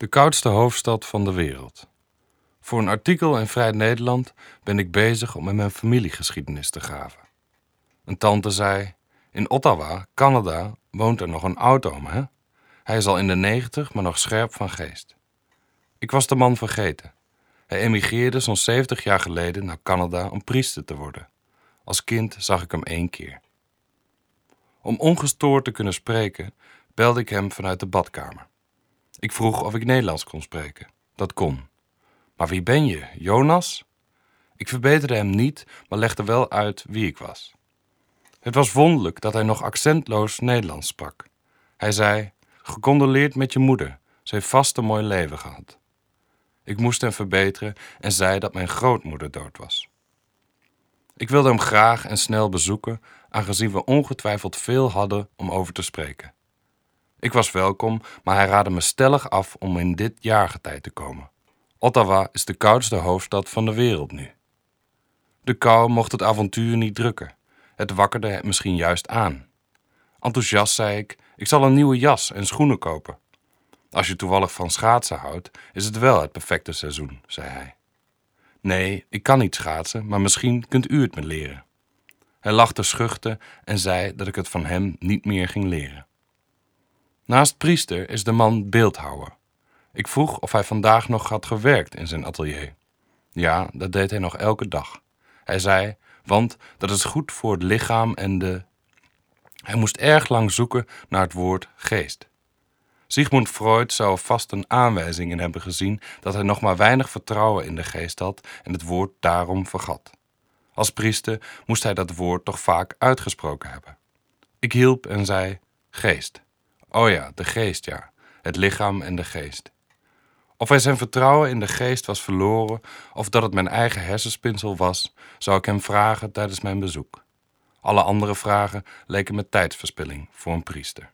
De koudste hoofdstad van de wereld. Voor een artikel in Vrij Nederland ben ik bezig om in mijn familiegeschiedenis te graven. Een tante zei: In Ottawa, Canada, woont er nog een oud-oom, hè? Hij is al in de negentig, maar nog scherp van geest. Ik was de man vergeten. Hij emigreerde zo'n 70 jaar geleden naar Canada om priester te worden. Als kind zag ik hem één keer. Om ongestoord te kunnen spreken, belde ik hem vanuit de badkamer. Ik vroeg of ik Nederlands kon spreken. Dat kon. Maar wie ben je, Jonas? Ik verbeterde hem niet, maar legde wel uit wie ik was. Het was wonderlijk dat hij nog accentloos Nederlands sprak. Hij zei: Gecondoleerd met je moeder, ze heeft vast een mooi leven gehad. Ik moest hem verbeteren en zei dat mijn grootmoeder dood was. Ik wilde hem graag en snel bezoeken, aangezien we ongetwijfeld veel hadden om over te spreken. Ik was welkom, maar hij raadde me stellig af om in dit jaargetij te komen. Ottawa is de koudste hoofdstad van de wereld nu. De kou mocht het avontuur niet drukken. Het wakkerde het misschien juist aan. Enthousiast zei ik: Ik zal een nieuwe jas en schoenen kopen. Als je toevallig van schaatsen houdt, is het wel het perfecte seizoen, zei hij. Nee, ik kan niet schaatsen, maar misschien kunt u het me leren. Hij lachte schuchter en zei dat ik het van hem niet meer ging leren. Naast priester is de man beeldhouwer. Ik vroeg of hij vandaag nog had gewerkt in zijn atelier. Ja, dat deed hij nog elke dag. Hij zei, want dat is goed voor het lichaam en de. Hij moest erg lang zoeken naar het woord geest. Sigmund Freud zou vast een aanwijzing in hebben gezien dat hij nog maar weinig vertrouwen in de geest had en het woord daarom vergat. Als priester moest hij dat woord toch vaak uitgesproken hebben. Ik hielp en zei: Geest. Oh ja, de geest, ja. Het lichaam en de geest. Of hij zijn vertrouwen in de geest was verloren of dat het mijn eigen hersenspinsel was, zou ik hem vragen tijdens mijn bezoek. Alle andere vragen leken me tijdsverspilling voor een priester.